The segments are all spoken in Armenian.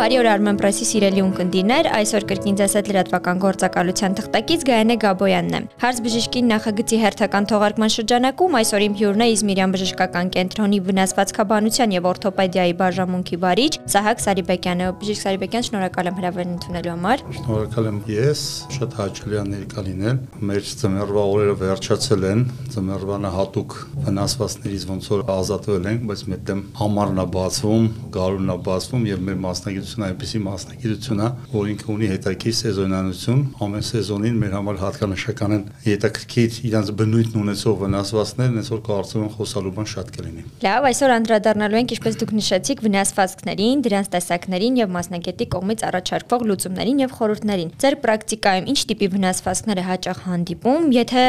Բարի օր Armen Press-ի սիրելի ունկնդիրներ, այսօր կրկին ձեզ հետ լրատվական գործակալության թղթակից Գայանե Գաբոյանն է։ Հարց բժշկին նախագծի հերթական թողարկման շրջանակում այսօր իմ հյուրն է Իզմիրյան բժշկական կենտրոնի վնասվածքաբանության եւ օրթոպեդիայի բաժանմունքի վարիչ Սահակ Սարիբեկյանը։ Բժիշկ Սարիբեկյան, շնորհակալ եմ հրավերն ընդունելու համար։ Շնորհակալ եմ ես, շատ հաճելի է ներկա լինել։ Մեր ծմերվա օրերը վերջացել են, ծմերվանը հատուկ վնասվածքներից ոնց որ ազատվել ենք, բայց մեր դեմ համարն է բացվում, գարունն է բացվում եւ մեր մասնագետ մասնագիտությունը այնպեսի մասնագիտություն է, որ ինքը ունի հետաքրքիր սեզոնանություն, ամեն սեզոնին մեր համար հատկանշական են հետաքրքիր իրանց բնույթն ունեցող վնասվածքներն, այսօր կարծում եմ խոսալու բան շատ կլինի։ Լավ, այսօր անդրադառնալու ենք, ինչպես դուք նշեցիք, վնասվածքներին, դրանց տեսակներին եւ մասնագետի կողմից առաջարկվող լուծումներին եւ խորհուրդներին։ Ձեր պրակտիկայում ինչ տիպի վնասվածքներ է հաճախ հանդիպում, եթե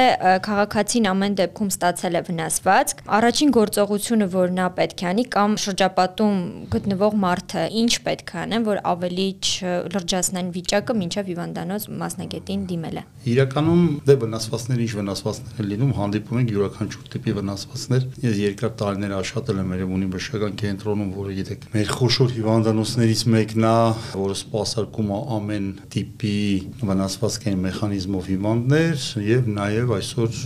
քաղաքացին ամեն դեպքում ստացել է վնասվածք, առաջին գործողությունը, որ նա պետք է անի կամ շրջապատում գտնվող մարդը ինչ պետք է անեն, որ ավելի չլրջացնեն վիճակը մինչև հիվանդանոց մասնագետին դիմելը։ Իրականում դե վնասվածքներ ինչ վնասվածքներ են լինում, հանդիպում ենք յուրաքանչյուր տիպի վնասվածքներ։ Ես երկար տարիներ աշխատել եմ Երևանի բժշկական կենտրոնում, որը գիտեք, մեր խոշոր հիվանդանոցներից մեկն է, որը սպասարկում է ամեն տիպի վնասվածքային մեխանիզմով հիվանդներ եւ նաեւ այսօր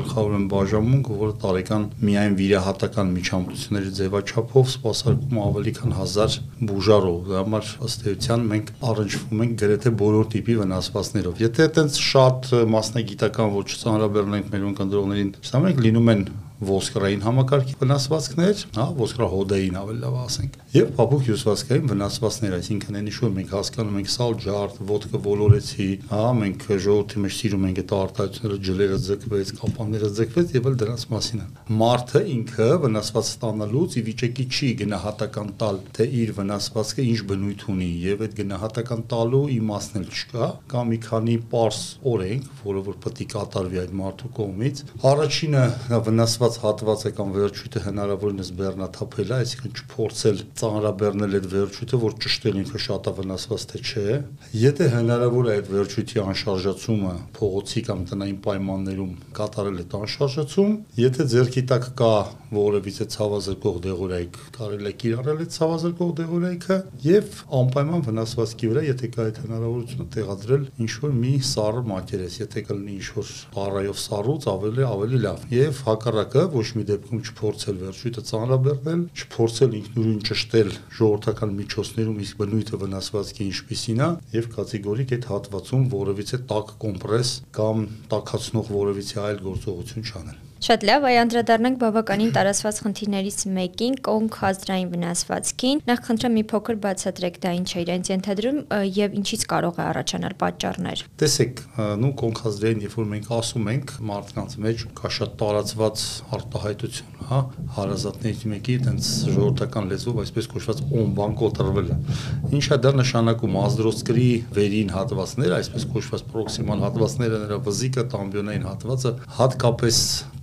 գլխավոր են բաժանմունք, որը տարեկան միայն վիրահատական միջամտությունների ձևաչափով սպասարկում ավելի քան 1000 բուժարով համար ըստ էության մենք առնչվում ենք գրեթե բոլոր տիպի վնասվածքներով։ Եթե այտենց շատ մասնագիտական ոչ ծանրաբեռնենք մեր ընկերողներին, սա մենք լինում են ոսկրային համակարգի վնասվածքներ, հա, ոսկրահոդային ավելի լավ ասենք, եւ փափուկ հյուսվածքային վնասվածքներ, այսինքն այն ինչ որ մենք հասկանում ենք սալ ջարդ, ոդկը ոլորեցի, հա, մենք ժողովրդի մեջ սիրում ենք այդ արտահայտությունները ջլերը ձգվեց, կապանները ձգվեց եւ այլ դրանց մասին է։ Մարդը ինքը վնասված ստանալուց ի վիճակի չի գնահատական տալ, թե իր վնասվածքը ինչ բնույթ ունի եւ այդ գնահատական տալու իմաստն էլ չկա, կամ մի քանի པարս օրենք, որը որ պետք է կատարվի այդ մարդու կողմից։ Առաջինը վնասված ստացված հատվածը կամ վերջույթը հնարավորինս բեռնաթափել է, այսինքն չփորձել ծանրաբեռնել այդ վերջույթը, որ ճշտել ինքը շատ է վնասված թե չէ։ Եթե հնարավոր է այդ վերջույթի անշարժացումը փողոցի կամ տնային պայմաններում կատարել այդ անշարժացում, եթե ձերքի տակ կա որևիցե ցավազրկող դեղորայք, կարելի է կիրառել այդ ցավազրկող դեղորայքը եւ անպայման վնասվածքի վրա, եթե կա այդ հնարավորությունը տեղադրել ինչ որ մի սառը մակերես, եթե կլինի ինչ որ բարայով սառուց ավելի ավելի լավ։ Եվ հակառակը կա, ոչ մի դեպքում չփորձել վերջույթը ծանրաբեռնել, չփորձել ինքնուրույն ճշտել ժողովրդական միջոցներում իսկ բնույթը վնասվածքի ինչպիսին է եւ կատեգորիկ այդ հատվածում որևիցե տաք կոմպրես կամ տակացնող որևիցե այլ գործողություն չանել։ Շատ լավ, այ անդրադառնանք բավականին տարածված խնդիրներից մեկին՝ կոնքազդրային վնասվածքին։ Նախ խնդրեմ մի փոքր բացատրեք դա ինչ է իրենց ենթադրում եւ ինչից կարող է առաջանալ պատճառներ։ Տեսեք, նու կոնքազդրային, երբ որ մենք ասում ենք, մարդկանց մեջ կա շատ տարածված արտահայտություն, հա, հարազատներից մեկի այդպես ժողովրդական լեզվով այսպես կոչված օմբան կոտրվելը։ Ինչա դա նշանակում ազդրոսկրի վերին հատվածները, այսպես կոչված պրոքսիմալ հատվածները, նրա վզիկը, տամբիոնային հատվածը հատկապես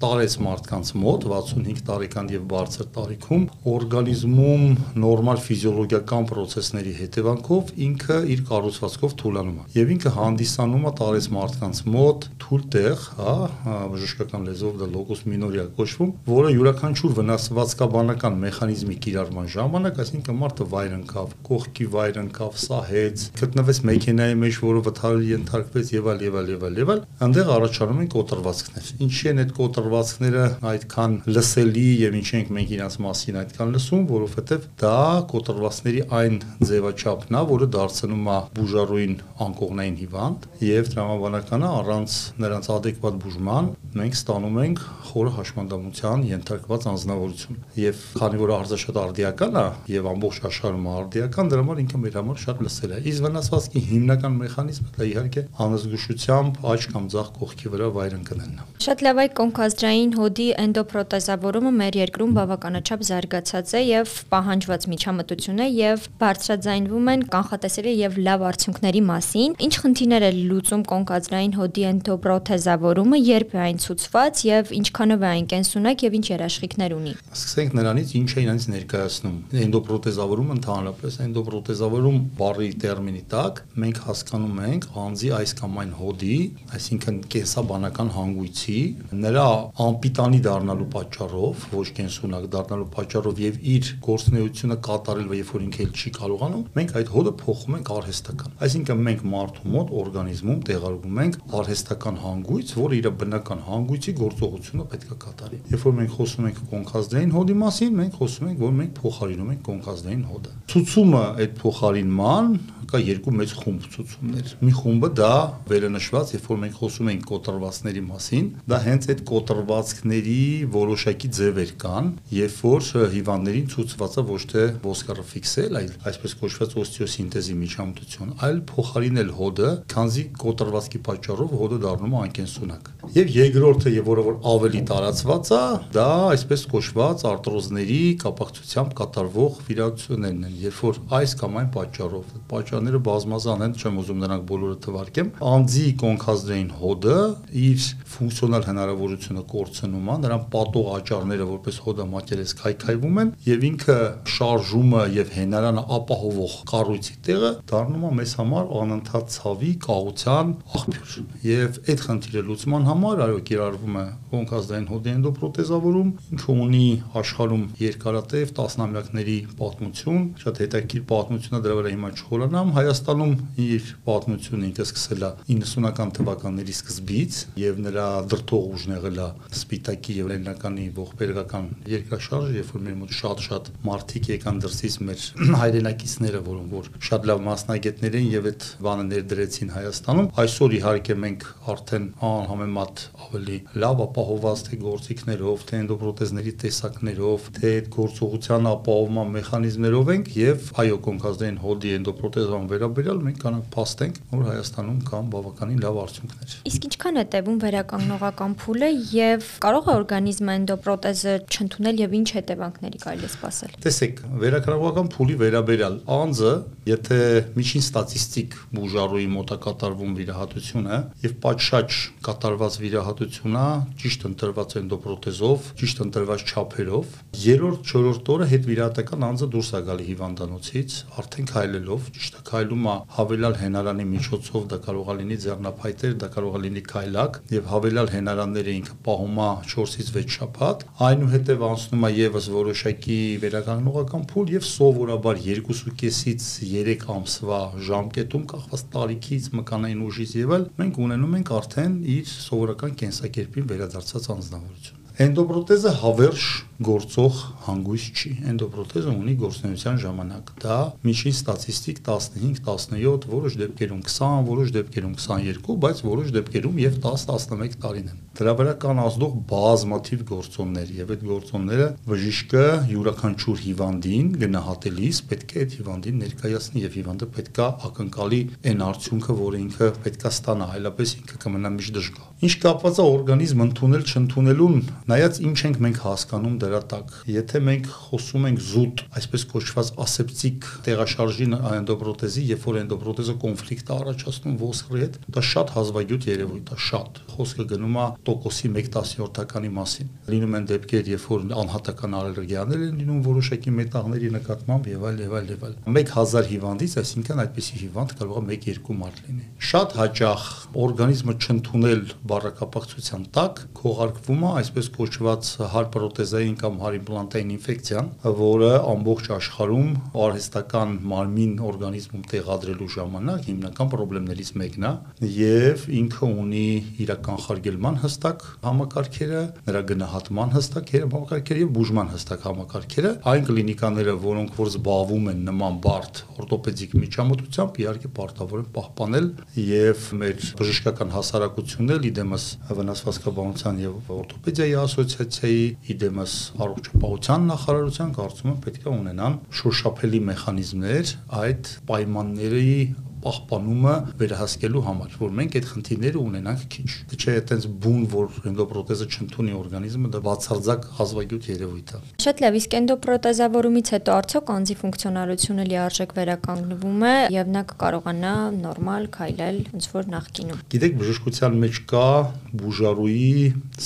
տարեց մարդկանց մոտ 65 տարեկան եւ բարձր տարիքում օրգանիզմում նորմալ ֆիզիոլոգիական process-ների հետևանքով ինքը իր կառուցվածքով թուլանում է եւ ինքը հանդիսանում է տարեց մարդկանց մոտ թույլ տեղ, հա, բժշկական լեզվով դա locus minoria կոչվում, որը յուրաքանչյուր վնասվածքաբանական մեխանիզմի կիրառման ժամանակ, այսինքն մարդը վայր ընկավ, կողքի վայր ընկավ, սահեց, գտնվեց մեքենայի մեջ, որը վթարի ենթարկվեց եւ այլ եւ այլ եւ այլ, այնտեղ առաջանում են կոտրվածքներ։ Ինչի են այդ կոտրվածքները կոտրվածքները այդքան լսելի եւ ինչ ենք մենք իրաց մասին այդքան լսում, որովհետեւ դա կոտրվածքների այն ձևաչափն է, որը դարձնում է բուժարույն անկողնային հիվանդ եւ տրամաբանականը առանց նրանց adekvat բուժման մենք ստանում ենք խորը հաշմանդամության ենթարկված անznավորություն։ Եվ քանի որ արձը շատ արդիական է եւ ամբողջ աշխարհում արդիական, դրա համար ինքը մեր համար շատ լսել է։ Իսկ վնասվածքի հիմնական մեխանիզմը դա իհարկե անզգուշությամբ աճ կամ ձախ կողքի վրա վայր ընկնելն է։ Շատ լավ այ կոնքազդրային հոդի էնդոպրոտեզավորումը մեր երկրում բավականաչափ զարգացած է եւ պահանջված միջամտություն է եւ բարձրաձայնվում են կանխատեսելի եւ լավ արդյունքների մասին։ Ինչ խնդիրներ է լուծում կոնքազդրային հոդի էնդոպրոթեզավորումը, երբ է այն ցուցված եւ ինչքանով է այն կենսունակ եւ ինչ երաշխիքներ ունի։ Սկսենք նրանից, ինչ է իրancs ներկայացնում։ Էնդոպրոթեզավորումը ընդհանրապես էնդոպրոթեզավորում բառի տերմինի տակ մենք հասկանում ենք անձի այս կամ այն հոդի, այսինքն կենսաբանական հանգույցի, նրա անպիտանի դառնալու պատճառով, ոչ կենսունակ դառնալու պատճառով եւ իր գործնեությունը կատարել, երբ որ ինքը չի կարողանում, մենք այդ հոդը փոխում ենք արհեստական։ Այսինքն մենք մարդու մոտ օրգանիզմում տեղարկում ենք արհեստական հանգույց, որը իր բնական հանգույցի գործողությունը պետք է կատարի։ Երբ որ մենք խոսում ենք կոնկազդային հոդի մասին, մենք խոսում ենք, որ մենք փոխարինում ենք կոնկազդային հոդը։ Ցուցումը այդ փոխարինման կա երկու մեծ խումբ ցուցումներ։ Մի խումբը դա վերանշված, երբ որ մենք խոսում ենք կոտրվածների մասին, դա հենց այդ կոտրվածքների որոշակի ձևեր կան, երբ որ հիվանդներին ցուցվածը ոչ թե ոսկարը ֆիքսել, այլ այսպես կոչված օստեոսինտեզի միջամտություն, այլ փոխարինել հոդը, քանզի կոտրվածքի պատճառով հոդը դառնում է անկենսունակ։ Եվ երկրորդը, եւ որը որ ավելի տարածված է, դա այսպես կոչված արտրոզների կապակցությամբ կատարվող վիրահատություններն են, երբ որ այս կամ այն պատճառով պատճառ պատճառները բազմազան են, չեմ ուզում նրանք բոլորը թվարկեմ։ Անձի կոնքազդրային հոդը իր ֆունկցիոնալ հնարավորությունը կորցնում է, նրան պատող աճարները որպես հոդամատերես քայքայվում են եւ ինքը շարժումը եւ հենարանը ապահովող կառույցի տեղը դառնում է մեզ համար անընդհատ ցավի, կաղության աղբյուր։ Եվ այդ խնդիրը լուծման համար այո կիրառվում է կոնքազդրային հոդի էնդոպրոթեզավորում, ինքը ունի աշխարհում երկարատև տասնամյակների պատմություն, շատ հետաքրքիր պատմություն է դրա վրա հիմա չխորանամ Իրանում Հայաստանում իր պատմությունը ինքը սկսել է 90-ական թվականների սկզբից եւ նրա դրթող ուժն եղել է Սպիտակի եւ Լենինականի ողբերգական երկրաշարժը, երբ որ մեր մոտ շատ-շատ մարդիկ եկան դրսից մեր հայրենակիցները, որոնք որ շատ լավ մասնագետներ են եւ այդ բանը ներդրեցին Հայաստանում։ Այսօր իհարկե մենք արդեն անհամեմատ ավելի լավ ապահովված թե գործիքներով, թե էնդոպրոթեզների տեսակներով, թե գործողության ապահովման մեխանիզմներով ենք եւ այո կոնկազդային հոդի էնդոպրոթեզ Հայաստան վերաբերյալ մենք կանանք փաստենք, որ Հայաստանում կան բավականին լավ արդյունքներ։ Իսկ ինչքան է տևում վերականգնողական փուլը եւ կարող է օրգանիզմը էնդոպրոթեզը չընդունել եւ ինչ հետևանքների կարելի է սպասել։ Տեսեք, վերականգնողական փուլի վերաբերյալ անձը, եթե միջին ստատիստիկ բուժարոյի մոտ է կատարվում վիրահատությունը եւ պատշաճ կատարված վիրահատությունը ճիշտ ընտրված էնդոպրոթեզով, ճիշտ ընտրված չափերով, երրորդ, չորրորդ օրը հետ վիրահատական անձը դուրս է գալի հիվանդանոցից, արդեն քայլելով, ճիշտ քայլում է հավելյալ հենարանի միջոցով, դա կարող է լինի ձեռնափայտեր, դա կարող է լինի քայլակ եւ հավելյալ հենարանները ինքը պահում է 4-ից 6 շաբաթ, այնուհետեւ անցնում է եւս որոշակի վերականգնողական փուլ եւ սովորաբար 2.5-ից 3 ամսվա ժամկետում կախված տարիքից, մկանային ուժից եւ այլ մենք ունենում ենք արդեն իր սովորական կենսակերպին վերադարձած անձնավորություն Էնդոպրոթեզը հավերժ գործող հանգույց չի։ Էնդոպրոթեզը ունի գործունեության ժամանակ։ Դա միջին ստատիստիկ 15-17, որոշ դեպքերում 20, որոշ դեպքերում 22, բայց որոշ դեպքերում եւ 10-11 տարին են։ Դրա վրա կան ազդող բազմաթիվ գործոններ եւ այդ գործոնները բժիշկը յուրաքանչյուր հիվանդին գնահատելիս պետք է այդ հիվանդին ներկայացնի եւ հիվանդը պետք է ակնկալի այն արդյունքը, որը ինքը պետք է ստանա, այլապես ինքը կմնա միշտ դժգոհ։ Ինչ կապված է օրգանիզմ ընդունել չընդունելուն, նայած ինչ ենք մենք հասկանում դրա տակ։ Եթե մենք խոսում ենք զուտ, այսպես կոչված ասեպտիկ տեղաշարժի էնդոպրոթեզի, երբ որ էնդոպրոթեզը կոնֆլիկտ է առաջացնում ոսկրի հետ, դա շատ հազվագյուտ երևույթ է, շատ։ Խոսքը գնում է տոկոսի 1/10-յորդականի մասին։ Լինում են դեպքեր, երբ որ անհատական ալերգիաներ են լինում որոշակի մետաղների նկատմամբ եւ այլ եւ այլ եւ այլ։ 1000 հիվանդից, այսինքն այդպիսի հիվանդ կարող է 1-2 մարդ լինի։ Շատ հաճախ օրգանիզմը չընդունել բառակապակցության տակ քողարկվում է այսպես կոչված հարպրոթեզային կամ հարիմպլանտային ինֆեկցիան, որը ամբողջ աշխարհում արհեստական մարմին օրգանիզմում տեղադրելու ժամանակ հիմնական խնդիրներից մեկն է եւ ինքը ունի իր կանխարգելման հստակ համակարգերը, նրա գնահատման հստակ համակարգերը եւ բուժման հստակ համակարգերը, այն կլինիկաները, որոնք որ զբաղվում են նման բարդ օրթոպեդիկ միջամտությամբ, իհարկե պարտավոր են պահպանել եւ մեր բժշկական հասարակությունն էլ իդեմս վնասվածքաբանության եւ օրթոպեդիայի ասոցիացիայի, իդեմս առողջապահության նախարարության կարծում եմ պետք է ունենան շոշափելի մեխանիզմներ այդ պայմանների պահպանումը վերահասկելու համար, որ մենք այդ խնդիրները ունենանք քիչ։ Դե չէ, այտենց բուն, որ էնդոպրոթեզը չընդունի օրգանիզմը, դա բացարձակ հազվագյուտ երևույթ է։ Շատ լավ, իսկ էնդոպրոթեզավորումից հետո արդյոք անձի ֆունկցիոնալությունը լիարժեք վերականգնվում է եւ նա կկարողանա նորմալ քայլել ոնց որ նախկինում։ Գիտեք, բժշկության մեջ կա բուժարուի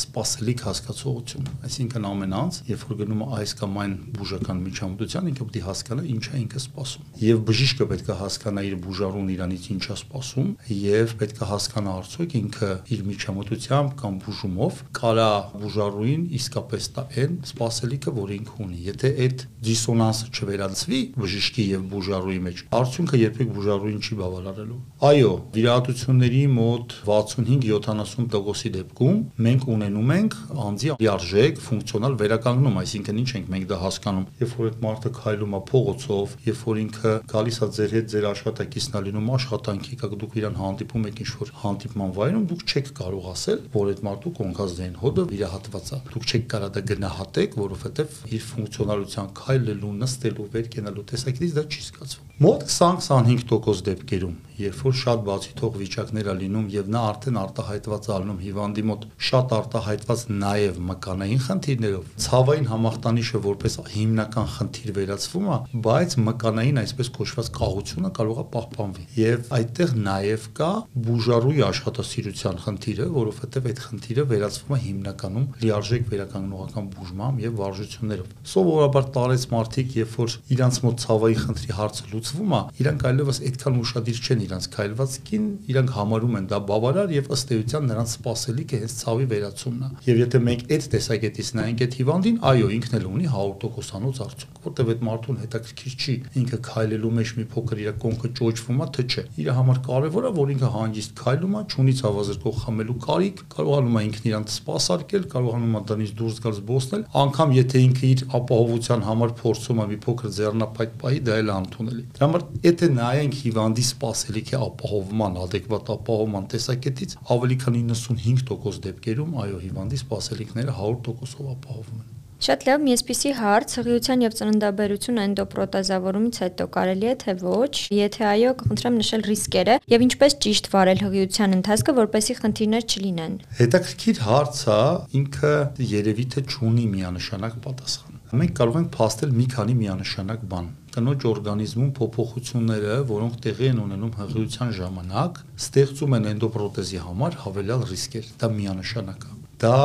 սպասելիք հասկացողություն, այսինքն ամեն անձ, երբ որ գնում է այս կամ այն բուժական միջամտության, ինքը պետք է հասկանա ինչա ինքը սպասում։ Եվ բժիշկը պետք է հասկանա իր բուժարու բուժարուն իրանից ինչա սպասում եւ պետք է հասկանա արդյոք ինքը իր միջամտությամբ կամ բուժումով կարա բուժարուին իսկապես տա այն սպասելիքը, որ ինքը ունի։ Եթե այդ դիսոնանսը չվերանցվի բժշկի եւ բուժարուի մեջ, արդյունքը երբեք բուժարուին չի բավարարելու։ Այո, վիրահատությունների մոտ 65-70%-ի դեպքում մենք ունենում ենք անձի լիարժեք ֆունկցիոնալ վերականգնում, այսինքն ինչ ենք մենք դա հասկանում։ Երբ որ այդ մարդը քայլում է փողոցով, երբ որ ինքը գալիս է ձեր հետ ձեր աշխատակիցն է լինում աշխատանքի, կա դուք իրան հանդիպում եք ինչ-որ հանդիպման վայրում, դուք չեք կարող ասել, որ այդ մարդու կոնկազ դեն հոդը վիրահատված է։ Դուք չեք կարող դա գնահատեք, որովհետև իր ֆունկցիոնալության քայլելու, նստելու, վեր կենալու տեսակետից դա չի զգացվում։ Մոտ 20-25% դեպքերում, երբ որ շատ բացի թող վիճակներ է լինում եւ նա արդեն արտահայտված է ալնում հիվանդի մոտ շատ արտահայտված նաեւ մկանային խնդիրներով, ցավային համախտանիշը որպես հիմնական խնդիր վերածվում է, բայց մկանային այսպես կոչված կաղությունը կարող է պահպանվի։ Եվ այդտեղ նաեւ կա բուժարուի աշխատասիրության խնդիրը, որովհետեւ այդ խնդիրը վերածվում է հիմնականում լիարժեք վերականգնողական բուժմամբ եւ վարժություններով։ Սովորաբար տարեց մարդիկ, երբ որ իրանց մոտ ցավայի խնդրի հարցը լուծվում է, իրանք այլևս այդքան ուշադիր չեն իրանց քայլվածքին, իրանք համարում են դա բավարար եւ ըստ էության նրանց սпасելիքը հենց ցավի վերացումն է։ Եվ եթե մենք այդ տեսակետից նայենք այդ հիվանդին, այո, ինքն էլ ունի 100%-անոց արդյունք, որտեւ այդ մարդուն հետաքրքիր չի ինքը քայլելու մեջ մի փոքր իր կոնքը ճոճվում է, թե չէ։ Իր համար կարևորը, որ ինքը հանգիստ քայլում է, ունի ցավազրկող խմելու կարիք, կարողանում է ինքն իրան սпасարկել, կարողանում է դրանից դուրս գալ զբոսնել, անկամ եթե ինքը իր ապահովության համար փորձում է մի փոքր ձեռնապայտ պահի, դա էլ անթունելի։ Դրա համար եթե նայենք հիվանդի սпасելի գեղեցիկի ապահովման, adekvat ապահովման տեսակետից ավելի քան 95% դեպքերում այո հիվանդի սպասելիքները 100%-ով ապահովում են։ Շատ լավ, այսպիսի հարց հղիության եւ ծննդաբերություն էնդոպրոտազավորումից հետո կարելի է թե ոչ, եթե այո, կխնդրեմ նշել ռիսկերը եւ ինչպես ճիշտ վարել հղիության ընթացքը, որպեսզի խնդիրներ չլինեն։ Հետաքրքիր հարց է, ինքը երևի թե չունի միանշանակ պատասխան։ Մենք կարող ենք փաստել մի քանի միանշանակ բան կնոջ օրգանիզմում փոփոխությունները, որոնք տեղի են ունենում հղիության ժամանակ, ստեղծում են էնդոպրոթեզի համար հավելյալ ռիսկեր։ Դա միանշանակ է դա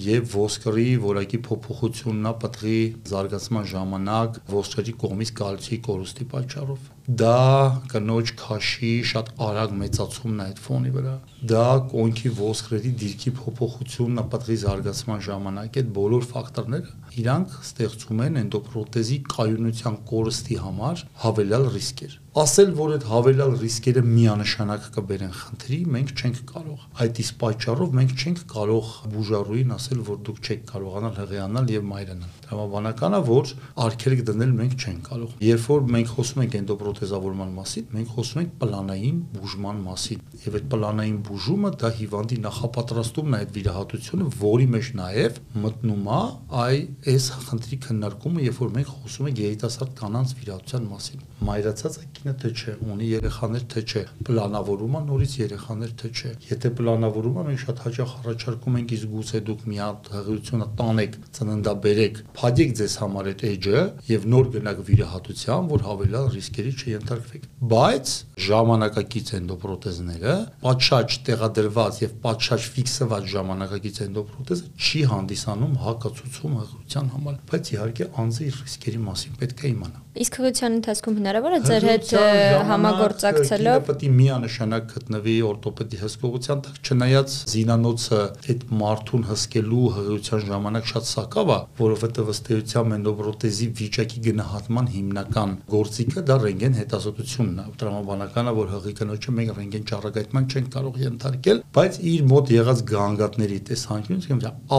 եւ ոսկրի որակի փոփոխությունն է պտղի զարգացման ժամանակ ոսկրի կողմից կալցիի կորուստի պատճառով դա կնոջ քաշի շատ արագ մեծացումն է այդ ֆոնի վրա դա կոնքի ոսկրերի դիրքի փոփոխությունն է պտղի զարգացման ժամանակ այդ բոլոր ֆակտորները իրանք ստեղծում են էնդոպրոթեզի կայունության կորստի համար հավելյալ ռիսկեր ասել, որ այդ հավելյալ ռիսկերը միանշանակ կբերեն խնդրի, մենք չենք կարող։ Այդ իսկ պատճառով մենք չենք կարող բուժարուին ասել, որ դուք չեք կարողանալ հղիանալ եւ մայրանալ։ Տրամաբանական է, որ արգելք դնել մենք չենք կարող։ Երբ որ մենք խոսում ենք էնդոպրոթեզավորման մասին, մենք խոսում ենք պլանային բուժման մասին։ Եվ այդ պլանային բուժումը դա հիվանդի նախապատրաստումն է այդ վիրահատությունը, որի մեջ նաեւ մտնում է այ այս խնդրի քննարկումը, երբ որ մենք խոսում ենք երիտասարդ կանանց վիրահատության մասին։ Մայրացած կինը թե չէ, ունի երեխաներ թե չէ, պլանավորումը նորից երեխաներ թե չէ։ Եթե պլանավորումը մենք շատ հաճախ առաջարկում ենք իսկ գուցե դուք մի հատ հղիությունը տանեք, ծննդաբերեք, փակեք ձեզ համար այդ էջը եւ նոր գնաք վիրահատության, որ հավելյալ ռիսկերի չենթարկվեք։ Բայց ժամանակակից էնդոպրոթեզները պատշաճ տեղադրված եւ պատշաճ ֆիքսված ժամանակակից էնդոպրոթեզը չի հանդիսանում հակացուցում հղիության համար, բայց իհարկե անձի ռիսկերի մասին պետք է իմանա։ Իսկ հղիության ընթացքում հնարավոր է ձեր հետ համագործակցելով պետք է միանշանակ գտնվի օրթոպեդի հսկողության տակ, չնայած զինանոցը այդ մարդուն հսկելու հղիության ժամանակ շատ սակավ է, որովհետև ըստ էության մենդոպրոթեզի վիճակի գնահատման հիմնական գործիքը դա ռենտգեն հետազոտությունն է։ Տրամաբանական է, որ հղի կնոջը մենք ռենտգեն ճառագայթման չենք կարող ենթարկել, բայց իր մոտ եղած գանգատների տեսանկյունից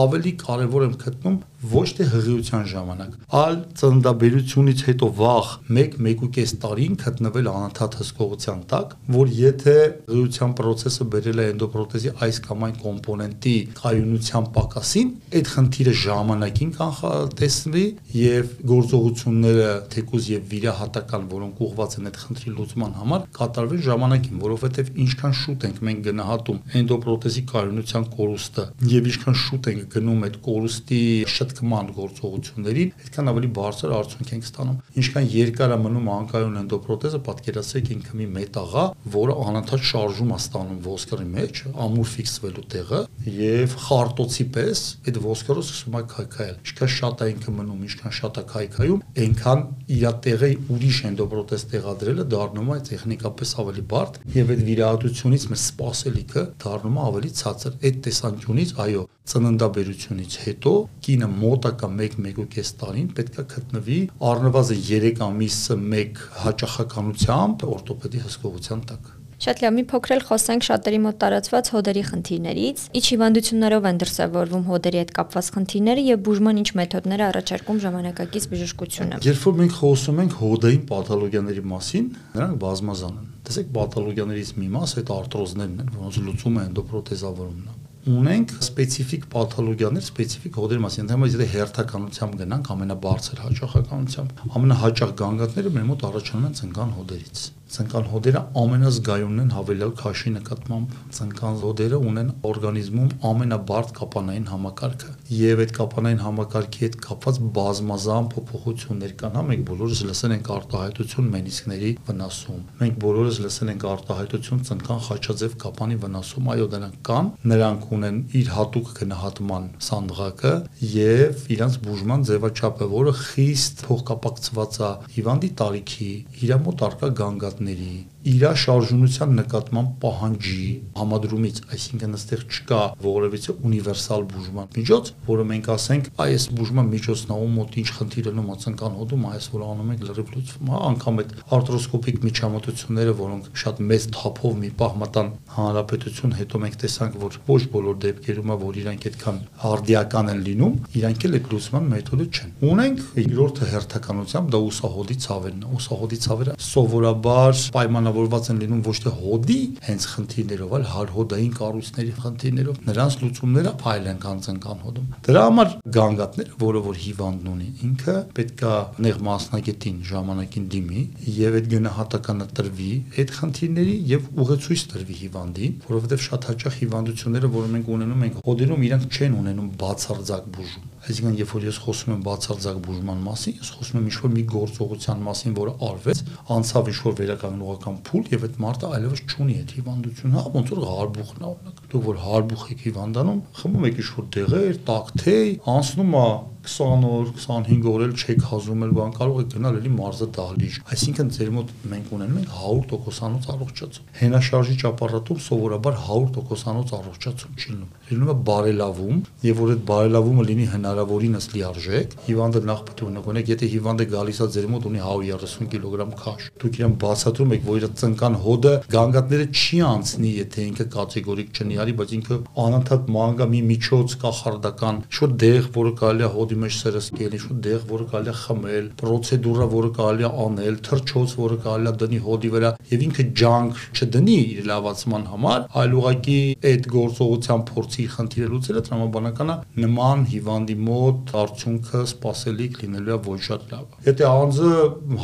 ավելի կարևոր եմ գտնում ոչ թե հղիության ժամանակ, այլ ծննդաբերությունից հետո վաղ 1-1.5 տարին գտնվել անընդհատ հսկողության տակ, որ եթե հղիության process-ը բերել է էնդոպրոթեզի այս կամ այն կոմպոնենտի կայունության պակասին, այդ խնդիրը ժամանակին կանխատեսվի եւ գործողությունները թեկուզ եւ վիրահատական, որոնք ուղղված են այդ խնդրի լուծման համար, կատարվեն ժամանակին, որովհետեւ ինչքան շուտ ենք մենք գնահատում էնդոպրոթեզի կայունության կորուստը եւ ինչքան շուտ ենք գնում այդ կորուստի շտ շտկման գործողություններին, այդքան ավելի բարձր արդյունք ենք ստանում։ Ինչքան երկար է մնում անկայուն էնդոպրոթեզը, պատկերացրեք ինքը մի մետաղա, որը անընդհատ շարժում է ստանում ոսկրի մեջ, ամուր ֆիքսվելու տեղը եւ խարտոցի պես այդ ոսկրը սկսում է քայքայել։ Ինչքան շատ է ինքը մնում, ինչքան շատ է քայքայում, այնքան իր տեղը ուրիշ էնդոպրոթեզ տեղադրելը դառնում է տեխնիկապես ավելի բարդ եւ այդ վիրահատությունից մեր սպասելիքը դառնում է ավելի ցածր։ Այդ տեսանկյունից, այո, ծննդաբերությունից հետո կինը մոտակա 1-1.5 տարին պետքա գտնվի առնվազն 3 ամիսը 1 հաճախականությամբ օրթոպեդի հսկողության տակ։ Շատ լավ, մի փոքր էլ խոսենք շատերի մոտ տարածված հոդերի խնդիրներից։ Ինչ հիվանդություններով են դրսևորվում հոդերի հետ կապված խնդիրները եւ բուժման ինչ մեթոդներ առաջարկում ժամանակակից բժշկությունը։ Երբ որ մենք խոսում ենք հոդային պաթոլոգիաների մասին, նրանք բազմազան են։ Տեսեք, պաթոլոգիաներից մի մաս այդ արտրոզներն են, որոնց լուծումը էնդոպրոթեզավորումն է ունենք սպეციფიկ պաթոլոգիաներ, սպეციფიկ հոդերի մասին։ Ընդհանրապես եթե հերթականությամբ գնանք ամենաբարձր հաճախականությամբ, ամենահաճախ գանգատները մեր մոտ առաջանում են ցնկան հոդերից ցնկան հոդերը ամենազգայունն են հավելյալ քաշի նկատմամբ։ Ցնկան հոդերը ունեն օրգանիզմում ամենաբարդ կապանային համակարգը եւ այդ կապանային համակարգի հետ կապված բազմազան փոփոխություններ կան։ Հա մենք բոլորս լսել ենք արտահայտություն մենիսկների վնասում։ Մենք բոլորս լսել ենք արտահայտություն ցնկան խաչաձև կապանի վնասում։ Այո, դրանք կան։ Նրանք ունեն իր հատուկ գնահատման սանդղակը եւ իրանց բուժման ձևաչափը, որը խիստ փոխկապակցված է հիվանդի տարիքի, իր մոտ արկա գանգատ 사업들이 իր շարժունության նկատմամբ պահանջի համադրումից, այսինքն այստեղ չկա որևիցե ունիվերսալ բուժման միջոց, որը մենք ասենք, այս բուժման միջոցն ում մոտ ինչ խնդիր ելնում ածնկան հոդում, այս որ անում ենք լրիվ լուծվում, հա, անգամ այդ արտրոսկոպիկ միջամտությունները, որոնք շատ մեծ թափով մի պահ մտան հանրապետություն, հետո մենք տեսանք, որ ոչ բոլոր դեպքերում է, որ իրանք այդքան արդիական են լինում, իրանք էլ այդ լուծման մեթոդը չեն։ Ունենք երկրորդը հերթականությամբ դա ուսահոդի ցավերն է։ Ուսահոդի ցավերը սովորաբար պայման պայմանավորված են լինում ոչ թե հոդի հենց խնդիրներով, այլ հարհոդային կառույցների խնդիրներով։ Նրանց լուծումները այլ են կանցնկան հոդում։ Դրա համար գանգատները, որը որ հիվանդն ունի, ինքը պետքա նեղ մասնագետին ժամանակին դիմի եւ այդ գնահատականը տրվի այդ խնդիրների եւ ուղեցույց տրվի հիվանդին, որովհետեւ շատ հաճախ հիվանդությունները, որ մենք ունենում ենք հոդերում, իրանք չեն ունենում բացարձակ բուժում Այսինքն, երբ որ ես խոսում եմ բացարձակ բուժման մասին, ես խոսում եմ ինչ-որ մի գործողության մասին, որը արվեց, անցավ ինչ-որ վերականգնողական փուլ եւ այդ մարդը այլևս չունի այդ հիվանդությունը, հա ոնց որ հարբուխն է օրինակ։ Դուք որ հարբուխ եք հիվանդանում, խմում եք ինչ-որ դեղեր, տակթեյ, անցնում է 20 օր, 25 օր էլ չեք հազում էլ բան կարող եք գնալ էլի մարզը դահլիճ։ Այսինքն ձեր մոտ մենք ունենում ենք 100%-անոց առողջացում։ Հենաշարժիչ ապարատում սովորաբար 100%-անոց առողջացում չի լինում։ Լինում է բարելավում, եւ որ այդ բարելավումը լինի հնարավորինս լիարժեք, հիվանդը նախ պետք է ունենաք, եթե հիվանդը գալիս է ձեր մոտ ունի 130 կիլոգրամ քաշ, դուք իրան բացատրում եք, որ իր ծնկան հոդը գանգատները չի անցնի, եթե ինքը կատեգորիկ չնի իրարի, բայց ինքը անընդհատ մանգա մի միջոց կախարդական, շուտ դեղ, որը կարելի է հոդի մեջ սրսկել, շուտ դեղ, որը կարելի է խմել, պրոցեդուրա, որը կարելի է անել, թրչոց, որը կարելի է դնի հոդի վրա, եւ ինքը ջանք չդնի իր լավացման համար, այլ ուղղակի այդ գործողության փորձի խնդիրը լուծելը տրամաբանական է նման հիվանդի մոտ արդյունքը սпасելիք լինելու է ոչ շատ լավ։ Եթե անձը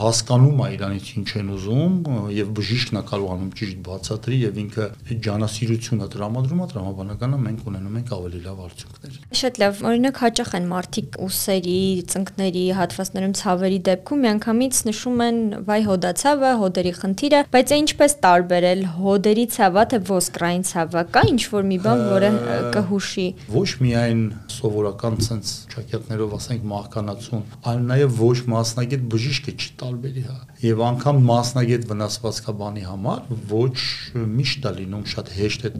հասկանում է իրանից ինչ են ուզում եւ բժիշկն է կարողանում ճիշտ բացատրի եւ ինքը այդ ջանասիրությունը դրամա է, տրամաբանական է մենք ունենում ենք ավելի լավ արդյունքներ։ Շատ լավ, օրինակ հաճախ են մարդիկ ուսերի, ծնկների, հատվածներում ցավերի դեպքում միանգամից նշում են վայ հոդացավը, հոդերի խնդիրը, բայց է ինչպես տարբերել հոդերի ցավը թե ոսկրային ցավը, կա ինչ որ մի բան, որը կհուշի։ Ոչ միայն սովորական ցենց ճակատներով ասենք մահկանացուն, այլ նաև ոչ մասնագետ բժիշկը չի տարբերի հա։ Եվ անգամ մասնագետ վնասվածքաբանի համար ոչ միշտ է լինում շատ հեշտ է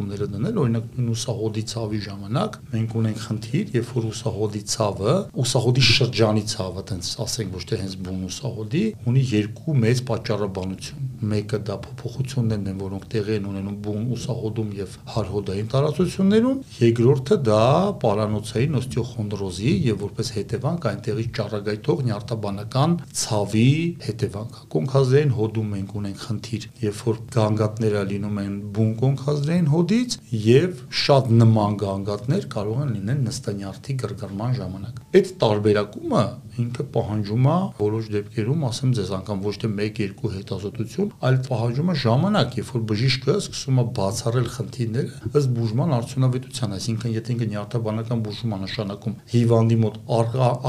տարբերակումները դնել, օրինակ ուսահոդի ցավի ժամանակ մենք ունենք խնդիր, երբ որ ուսահոդի ցավը, ուսահոդի շրջանի ցավը, տենց ասենք ոչ թե հենց բուն ուսահոդի, ունի երկու մեծ պատճառաբանություն։ Մեկը դա փոփոխություններն են, որոնք տեղի են ունենում բուն ուսահոդում եւ հարհոդային տարածություններում, երկրորդը դա պարանոցային օստեոխոնդրոզի եւ որպես հետևանք այնտեղի ճառագայթող նյարդաբանական ցավի հետևանք։ Կոնքազդրային հոդում մենք ունենք խնդիր, երբ որ գանգատները լինում են բուն կոնքազդրային հոդից եւ շատ նման գանգատներ կարող են լինել նստանյարդի գրգռման ժամանակ։ Այդ տարբերակումը ինքը պահանջում է որոշ դեպքերում, ասեմ ձեզ, անգամ ոչ թե 1-2 հետազոտություն, այլ պահանջում է ժամանակ, երբ որ բժիշկը սկսում է բացառել խնդիրները ըստ բուժման արդյունավետության, այսինքն եթե ինքը նյարդաբանական բուժում է նշանակում հիվանդի մոտ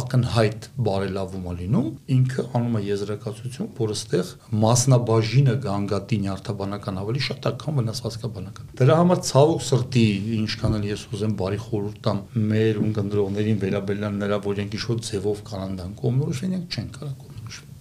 ակնհայտ բարելավում է լինում, ինքը անում է եզրակացություն, որ ըստեղ մասնաբաժինը գանգատի նյարդաբանական ավելի շատ է, քան վնասվածքաբանական։ Դրա համար ցավոք սրտի, ինչքան էլ ես ուզեմ բարի խորհուրդ տամ մեր ունկնդրողներին վերաբերյալ նրա, որ իրենք ինչ-որ ձևով կանանդան կողմնորոշեն, իրենք չեն կարող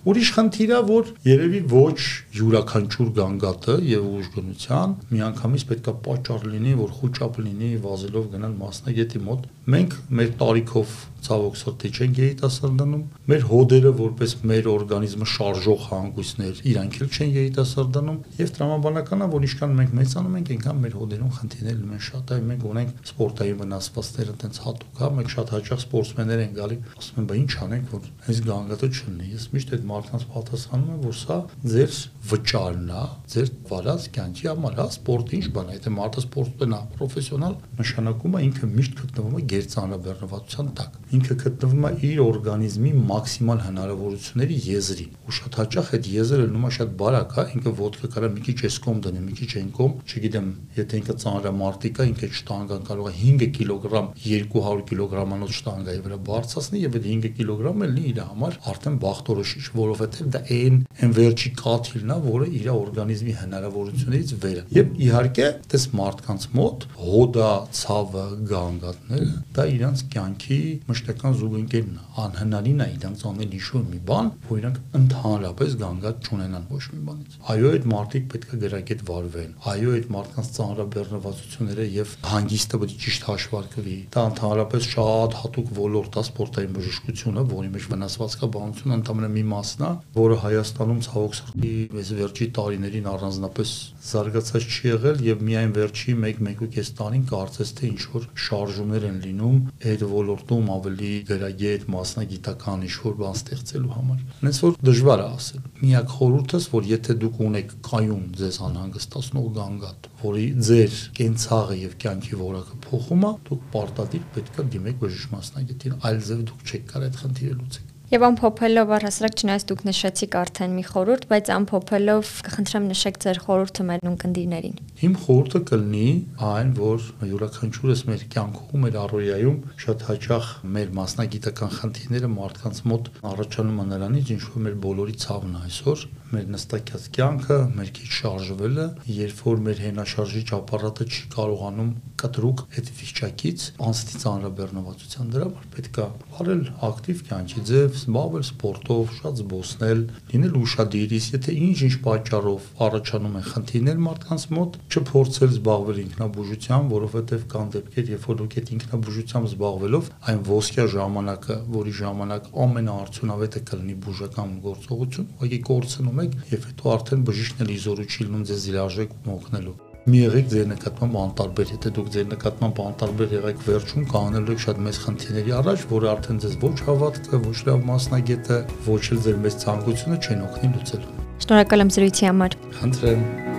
Ուրիշ խնդիր է, որ երևի ոչ յուրաքանչյուր գանգատը եւ ուժգնության միանգամից պետքա պատճառ լինի, որ խոճապ լինի վազելով գնալ մասնագետի մոտ։ Մենք մեր տարիքով ցավոք սրտի չեն երիտասարդանում, մեր հոդերը որպես մեր օրգանիզմը շարժող հանգույցներ, իրանք էլ չեն երիտասարդանում եւ տրամաբանական է, որ ինչքան մենք մեծանում ենք, այնքան մեր հոդերում խնդիրներ լինում են շատ, այ մենք ունենք սպորտային վնասվածքները տենց հատուկ, հա, մենք շատ հաճախ սպորտսմեններ են գալի, ասում են, բա ինչ անենք, որ այս գանգատը չլինի։ Ես միշտ այդ մարդկանց պատասխանում եմ, որ սա ձեր վճարն է, ձեր վարած կյանքի համար, հա, սպորտը ինչ բան է, եթե մարդը սպորտն է, պրոֆեսիոնալ, նշանակում է ինքը միշտ գտնվում է գերծանրաբեռնվածության տակ ինքը գտնվում է իր օրգանիզմի մաքսիմալ հնարավորությունների եզրին։ Ու շատ հաճախ այդ եզրը լինում է շատ բարակ, հա, ինքը ոդկը կարա մի քիչ էս կողմ դնի, մի քիչ այն կողմ, չգիտեմ, եթե ինքը ծանրամարտիկ է, ինքը շտանգան կարող է 5 կիլոգրամ 200 կիլոգրամանոց շտանգայի վրա բարձրացնի եւ այդ 5 կիլոգրամը լինի իր համար արդեն բախտորոշիչ, որովհետեւ դա այն այն վերջի կաթիլն է, որը իր օրգանիզմի հնարավորություններից վեր է։ Եվ իհարկե, դες մարդկանց մոտ հոդա, ցավը, գանգատները դա իրանց կյանքի մշտական զուգընկերն է անհնարին է իրանց անել ինչ-որ մի բան, որ իրանք ընդհանրապես գանգատ չունենան ոչ մի բանից։ Այո, այդ մարդիկ պետք է գրագետ վարվեն։ Այո, այդ մարդկանց ծանրաբեռնվածությունները եւ հանգիստը պետք է ճիշտ հաշվարկվի։ Դա ընդհանրապես շատ հատուկ ոլորտ է սպորտային բժշկությունը, որի մեջ վնասվածքաբանությունը ընդամենը մի մասն է, որը Հայաստանում ցավոք սրտի այս վերջի տարիներին առանձնապես զարգացած չի եղել եւ միայն վերջի 1-1.5 տարին կարծես թե ինչ որ շարժումներ են լինում այդ ոլորտում ավելի գրագետ մասնագիտական ինչ-որ բան ստեղծելու համար։ Հենց որ դժվար է ասել։ Միակ խորհուրդս, որ եթե դուք ունեք կայուն ձեզ անհանգստացնող գանգատ, որի ձեր կենցաղը եւ կյանքի որակը փոխում է, դուք պարտադիր պետք է դիմեք բժիշկ մասնագետին, այլ ձև դուք չեք կարող այդ խնդիրը լուծել։ Եվ ամփոփելով առհասարակ չնայած դուք նշեցիք արդեն մի խորհուրդ, բայց ամփոփելով կխնդրեմ նշեք ձեր խորհուրդը մեր ունկնդիրներին։ Իմ խորհուրդը կլինի այն, որ յուրաքանչյուրս մեր կյանքում, մեր առօրյայում շատ հաճախ մեր մասնագիտական խնդիրները մարդկանց մոտ առաջանում են նրանից, ինչ որ մեր բոլորի ցավն է այսօր, մեր նստակյաց կյանքը, մեր քիչ շարժվելը, երբ որ մեր հենաշարժիչ ապարատը չի կարողանում կտրուկ այդ վիճակից անցնի ծանրաբեռնվածության դրա համար պետք է վարել ակտիվ կյանքի ձև, զբաղվել սպորտով, շատ զբոսնել, լինել ուշադիր, իսկ եթե ինչ-ինչ պատճառով առաջանում են խնդիրներ մարդկանց մոտ, չփորձել զբաղվել ինքնաբուժությամբ, որովհետև կան դեպքեր, երբ որ դուք այդ ինքնաբուժությամբ զբաղվելով, այն ոսկյա ժամանակը, որի ժամանակ ամենաարդյունավետը կլինի բուժական գործողություն, ուղղակի կորցնում եք եւ հետո արդեն բժիշկն էլ իզորու չի լինում ձեզ իրաժեք ու օգնելու մի եղեք ձեր նկատմամբ անտարբեր, եթե դուք ձեր նկատմամբ անտարբեր եղեք վերջում, կանելու եք շատ մեծ խնդիրների առաջ, որը արդեն ձեզ ոչ հավատքը, ոչ լավ մասնագետը, ոչ էլ ձեր մեծ ցանկությունը չեն օգնի լուծել։ Շնորհակալ եմ զրույցի համար։ Խնդրեմ։